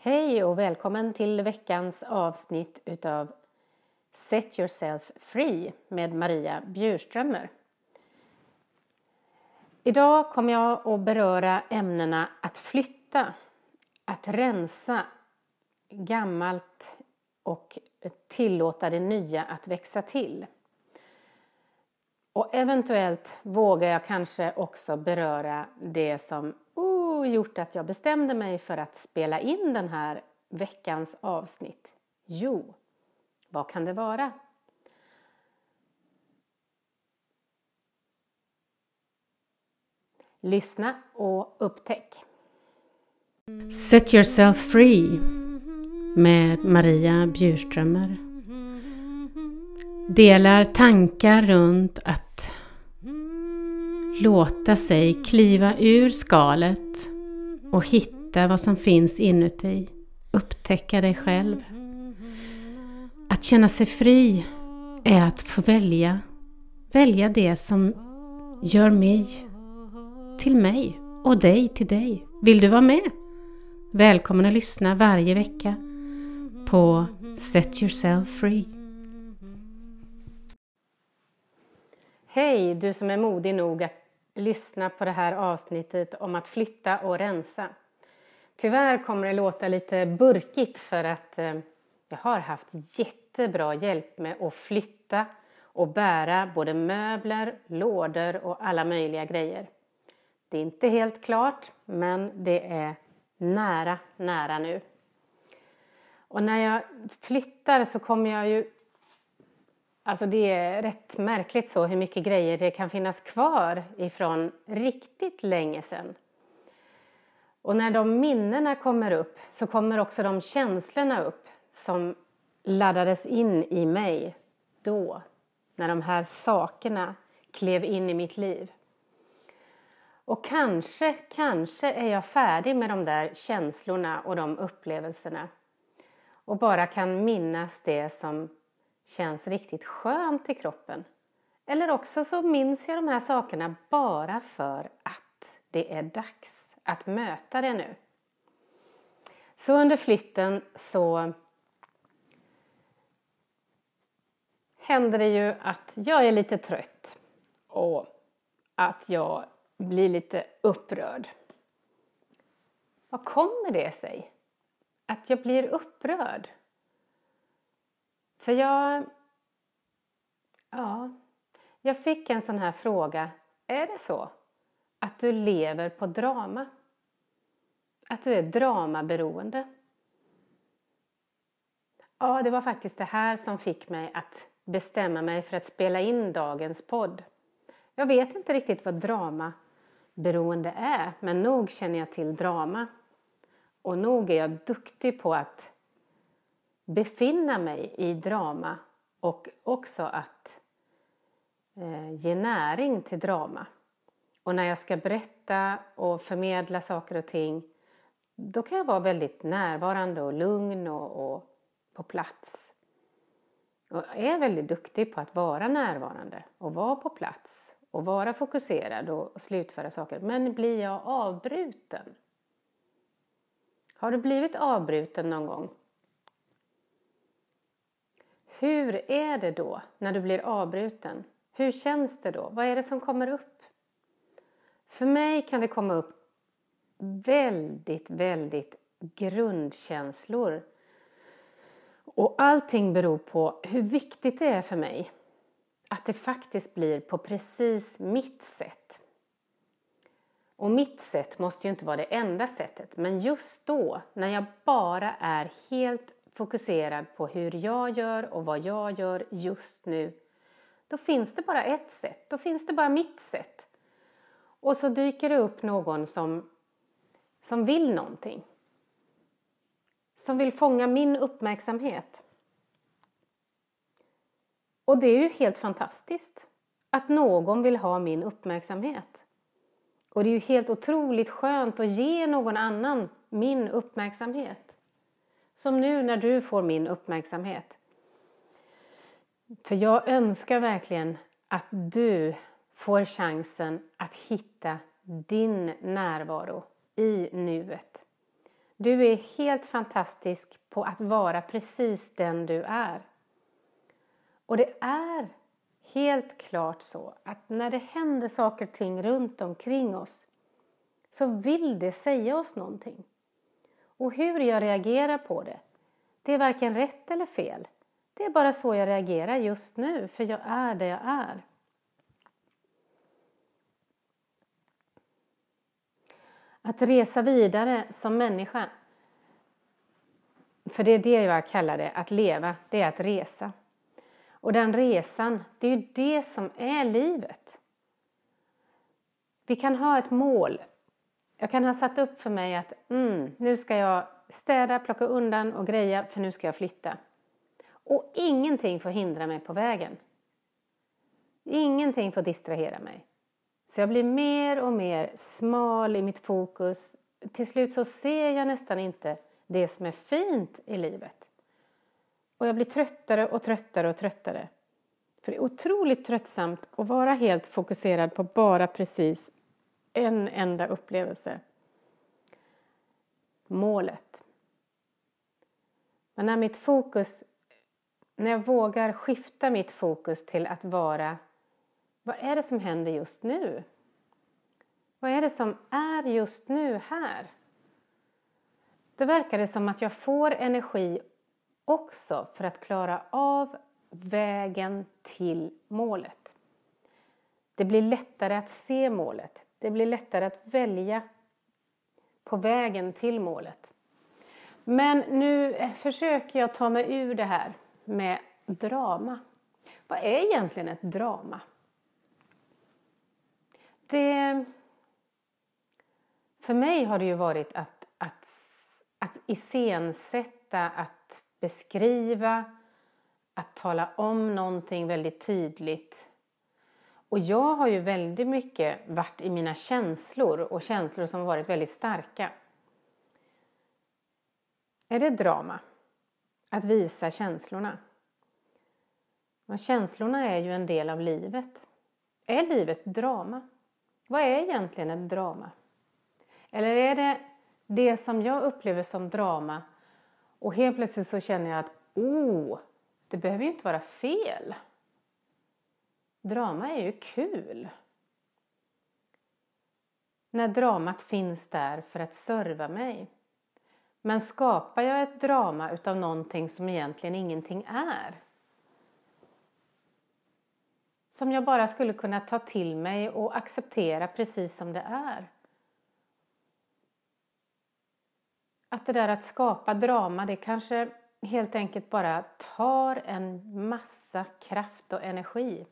Hej och välkommen till veckans avsnitt utav Set yourself free med Maria Bjurströmer. Idag kommer jag att beröra ämnena att flytta, att rensa gammalt och tillåta det nya att växa till. Och eventuellt vågar jag kanske också beröra det som och gjort att jag bestämde mig för att spela in den här veckans avsnitt. Jo, vad kan det vara? Lyssna och upptäck. Set yourself free med Maria Bjurströmer. Delar tankar runt att låta sig kliva ur skalet och hitta vad som finns inuti. Upptäcka dig själv. Att känna sig fri är att få välja. Välja det som gör mig till mig och dig till dig. Vill du vara med? Välkommen att lyssna varje vecka på Set Yourself Free. Hej du som är modig nog att lyssna på det här avsnittet om att flytta och rensa. Tyvärr kommer det låta lite burkigt för att eh, jag har haft jättebra hjälp med att flytta och bära både möbler, lådor och alla möjliga grejer. Det är inte helt klart, men det är nära, nära nu. Och när jag flyttar så kommer jag ju... Alltså det är rätt märkligt så hur mycket grejer det kan finnas kvar ifrån riktigt länge sedan. Och när de minnena kommer upp så kommer också de känslorna upp som laddades in i mig då, när de här sakerna klev in i mitt liv. Och kanske, kanske är jag färdig med de där känslorna och de upplevelserna och bara kan minnas det som känns riktigt skönt i kroppen. Eller också så minns jag de här sakerna bara för att det är dags att möta det nu. Så under flytten så händer det ju att jag är lite trött och att jag blir lite upprörd. Vad kommer det sig? Att jag blir upprörd? För jag... Ja, jag fick en sån här fråga. Är det så att du lever på drama? Att du är dramaberoende? Ja, det var faktiskt det här som fick mig att bestämma mig för att spela in dagens podd. Jag vet inte riktigt vad dramaberoende är. Men nog känner jag till drama. Och nog är jag duktig på att befinna mig i drama och också att eh, ge näring till drama. Och när jag ska berätta och förmedla saker och ting då kan jag vara väldigt närvarande och lugn och, och på plats. Och är väldigt duktig på att vara närvarande och vara på plats och vara fokuserad och slutföra saker. Men blir jag avbruten? Har du blivit avbruten någon gång? Hur är det då när du blir avbruten? Hur känns det då? Vad är det som kommer upp? För mig kan det komma upp väldigt, väldigt grundkänslor. Och allting beror på hur viktigt det är för mig att det faktiskt blir på precis mitt sätt. Och mitt sätt måste ju inte vara det enda sättet, men just då när jag bara är helt fokuserad på hur jag gör och vad jag gör just nu, då finns det bara ett sätt, då finns det bara mitt sätt. Och så dyker det upp någon som, som vill någonting. Som vill fånga min uppmärksamhet. Och det är ju helt fantastiskt att någon vill ha min uppmärksamhet. Och det är ju helt otroligt skönt att ge någon annan min uppmärksamhet. Som nu när du får min uppmärksamhet. För jag önskar verkligen att du får chansen att hitta din närvaro i nuet. Du är helt fantastisk på att vara precis den du är. Och det är helt klart så att när det händer saker och ting runt omkring oss så vill det säga oss någonting. Och hur jag reagerar på det, det är varken rätt eller fel. Det är bara så jag reagerar just nu, för jag är det jag är. Att resa vidare som människa, för det är det jag kallar det, att leva, det är att resa. Och den resan, det är ju det som är livet. Vi kan ha ett mål. Jag kan ha satt upp för mig att mm, nu ska jag städa, plocka undan och greja för nu ska jag flytta. Och ingenting får hindra mig på vägen. Ingenting får distrahera mig. Så jag blir mer och mer smal i mitt fokus. Till slut så ser jag nästan inte det som är fint i livet. Och jag blir tröttare och tröttare och tröttare. För det är otroligt tröttsamt att vara helt fokuserad på bara precis en enda upplevelse. Målet. Men när mitt fokus, när jag vågar skifta mitt fokus till att vara vad är det som händer just nu? Vad är det som är just nu här? Då verkar det som att jag får energi också för att klara av vägen till målet. Det blir lättare att se målet. Det blir lättare att välja på vägen till målet. Men nu eh, försöker jag ta mig ur det här med drama. Vad är egentligen ett drama? Det, för mig har det ju varit att, att, att iscensätta, att beskriva, att tala om någonting väldigt tydligt. Och jag har ju väldigt mycket varit i mina känslor och känslor som varit väldigt starka. Är det drama? Att visa känslorna? Men känslorna är ju en del av livet. Är livet drama? Vad är egentligen ett drama? Eller är det det som jag upplever som drama och helt plötsligt så känner jag att oh, det behöver ju inte vara fel. Drama är ju kul. När dramat finns där för att serva mig. Men skapar jag ett drama utav någonting som egentligen ingenting är som jag bara skulle kunna ta till mig och acceptera precis som det är. Att det där att skapa drama, det kanske helt enkelt bara tar en massa kraft och energi.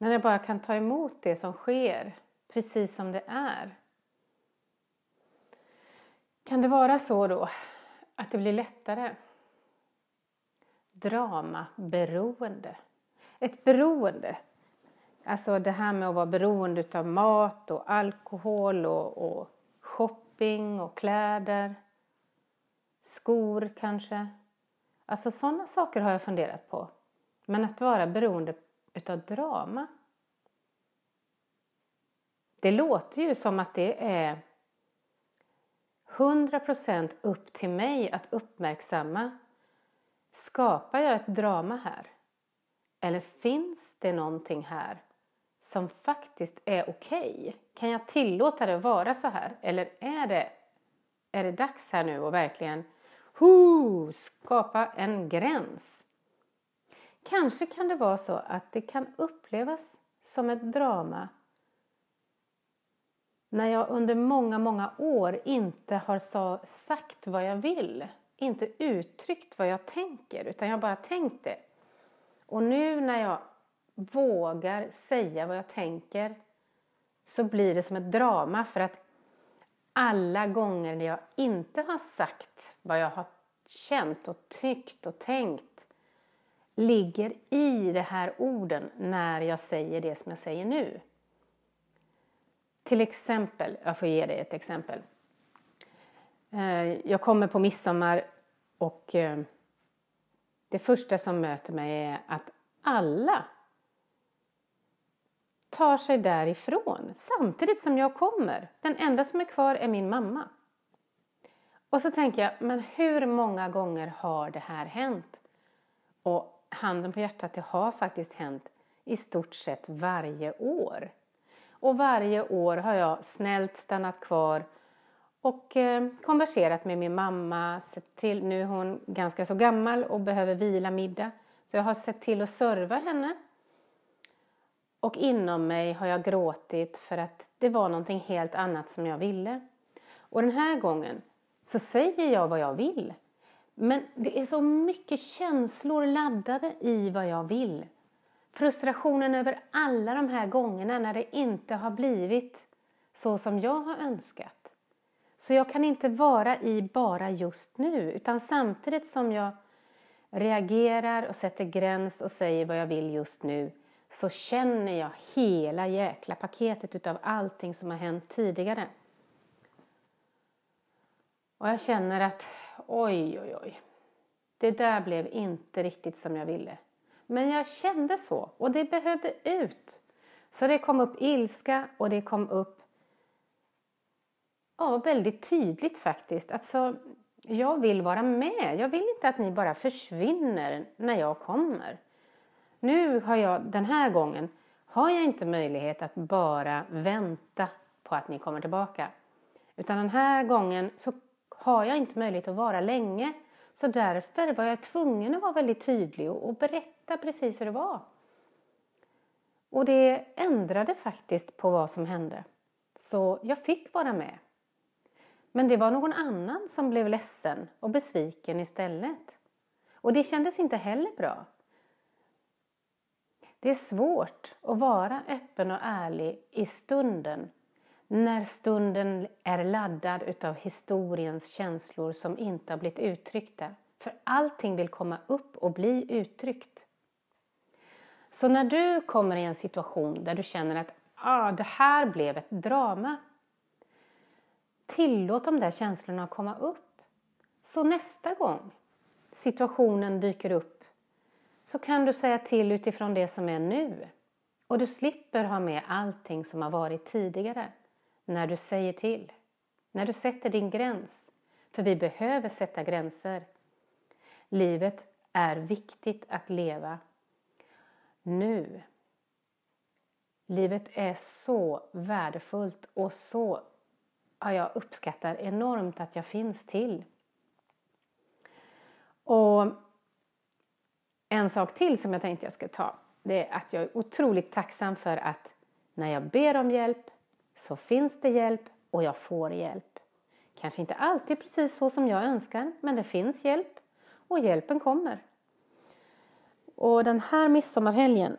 När jag bara kan ta emot det som sker, precis som det är. Kan det vara så då att det blir lättare? dramaberoende. Ett beroende, alltså det här med att vara beroende av mat och alkohol och, och shopping och kläder, skor kanske. Alltså sådana saker har jag funderat på. Men att vara beroende utav drama. Det låter ju som att det är 100% upp till mig att uppmärksamma Skapar jag ett drama här? Eller finns det någonting här som faktiskt är okej? Okay? Kan jag tillåta det att vara så här? Eller är det, är det dags här nu att verkligen hu, skapa en gräns? Kanske kan det vara så att det kan upplevas som ett drama när jag under många, många år inte har sagt vad jag vill inte uttryckt vad jag tänker utan jag bara tänkt det. Och nu när jag vågar säga vad jag tänker så blir det som ett drama för att alla gånger när jag inte har sagt vad jag har känt och tyckt och tänkt ligger i de här orden när jag säger det som jag säger nu. Till exempel, jag får ge dig ett exempel. Eh, jag kommer på midsommar och eh, det första som möter mig är att alla tar sig därifrån samtidigt som jag kommer. Den enda som är kvar är min mamma. Och så tänker jag, men hur många gånger har det här hänt? Och handen på hjärtat, det har faktiskt hänt i stort sett varje år. Och varje år har jag snällt stannat kvar och eh, konverserat med min mamma. Sett till, nu är hon ganska så gammal och behöver vila middag. Så jag har sett till att serva henne. Och inom mig har jag gråtit för att det var någonting helt annat som jag ville. Och den här gången så säger jag vad jag vill. Men det är så mycket känslor laddade i vad jag vill. Frustrationen över alla de här gångerna när det inte har blivit så som jag har önskat. Så jag kan inte vara i bara just nu utan samtidigt som jag reagerar och sätter gräns och säger vad jag vill just nu så känner jag hela jäkla paketet utav allting som har hänt tidigare. Och jag känner att oj, oj, oj. Det där blev inte riktigt som jag ville. Men jag kände så och det behövde ut. Så det kom upp ilska och det kom upp ja, väldigt tydligt faktiskt. Alltså, jag vill vara med. Jag vill inte att ni bara försvinner när jag kommer. Nu har jag, den här gången, har jag inte möjlighet att bara vänta på att ni kommer tillbaka. Utan den här gången så har jag inte möjlighet att vara länge. Så därför var jag tvungen att vara väldigt tydlig och, och berätta precis hur det var. Och det ändrade faktiskt på vad som hände. Så jag fick vara med. Men det var någon annan som blev ledsen och besviken istället. Och det kändes inte heller bra. Det är svårt att vara öppen och ärlig i stunden när stunden är laddad utav historiens känslor som inte har blivit uttryckta. För allting vill komma upp och bli uttryckt. Så när du kommer i en situation där du känner att ah, det här blev ett drama. Tillåt de där känslorna att komma upp. Så nästa gång situationen dyker upp så kan du säga till utifrån det som är nu. Och du slipper ha med allting som har varit tidigare när du säger till. När du sätter din gräns. För vi behöver sätta gränser. Livet är viktigt att leva nu. Livet är så värdefullt och så ja, jag uppskattar enormt att jag finns till. Och en sak till som jag tänkte jag ska ta, det är att jag är otroligt tacksam för att när jag ber om hjälp så finns det hjälp och jag får hjälp. Kanske inte alltid precis så som jag önskar, men det finns hjälp och hjälpen kommer. Och den här midsommarhelgen,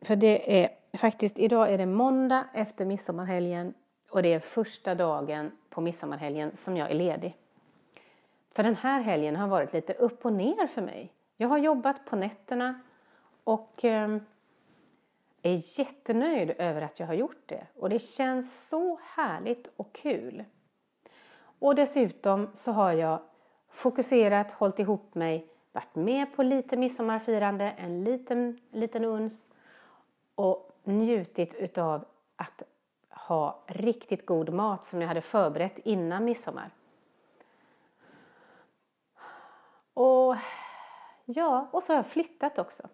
för det är faktiskt idag är det måndag efter midsommarhelgen och det är första dagen på midsommarhelgen som jag är ledig. För den här helgen har varit lite upp och ner för mig. Jag har jobbat på nätterna och eh, är jättenöjd över att jag har gjort det. Och det känns så härligt och kul. Och dessutom så har jag fokuserat, hållit ihop mig, varit med på lite midsommarfirande, en liten, liten uns och njutit utav att ha riktigt god mat som jag hade förberett innan midsommar. Och ja, och så har jag flyttat också.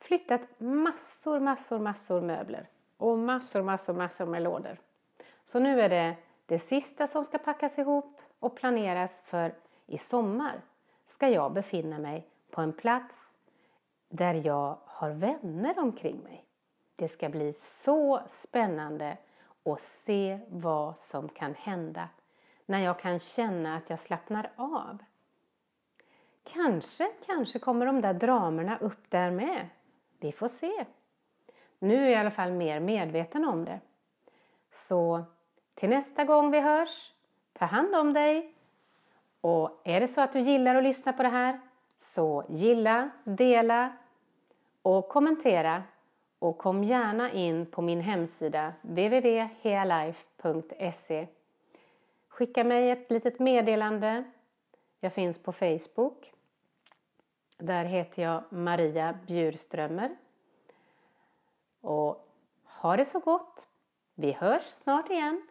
Flyttat massor, massor, massor möbler och massor, massor, massor med lådor. Så nu är det det sista som ska packas ihop och planeras för i sommar ska jag befinna mig på en plats där jag har vänner omkring mig. Det ska bli så spännande att se vad som kan hända när jag kan känna att jag slappnar av. Kanske, kanske kommer de där dramerna upp där med. Vi får se. Nu är jag i alla fall mer medveten om det. Så till nästa gång vi hörs, ta hand om dig. Och är det så att du gillar att lyssna på det här, så gilla, dela och kommentera och kom gärna in på min hemsida www.healife.se Skicka mig ett litet meddelande. Jag finns på Facebook. Där heter jag Maria Bjurströmer. Och Ha det så gott! Vi hörs snart igen.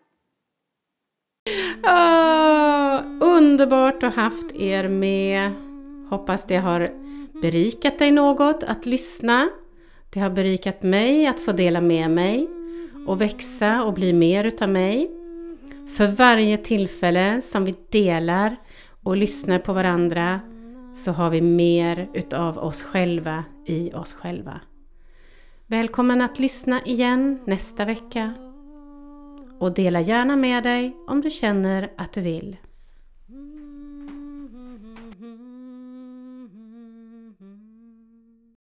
Oh, underbart att ha haft er med. Hoppas det har berikat dig något att lyssna. Det har berikat mig att få dela med mig och växa och bli mer utav mig. För varje tillfälle som vi delar och lyssnar på varandra så har vi mer utav oss själva i oss själva. Välkommen att lyssna igen nästa vecka och dela gärna med dig om du känner att du vill.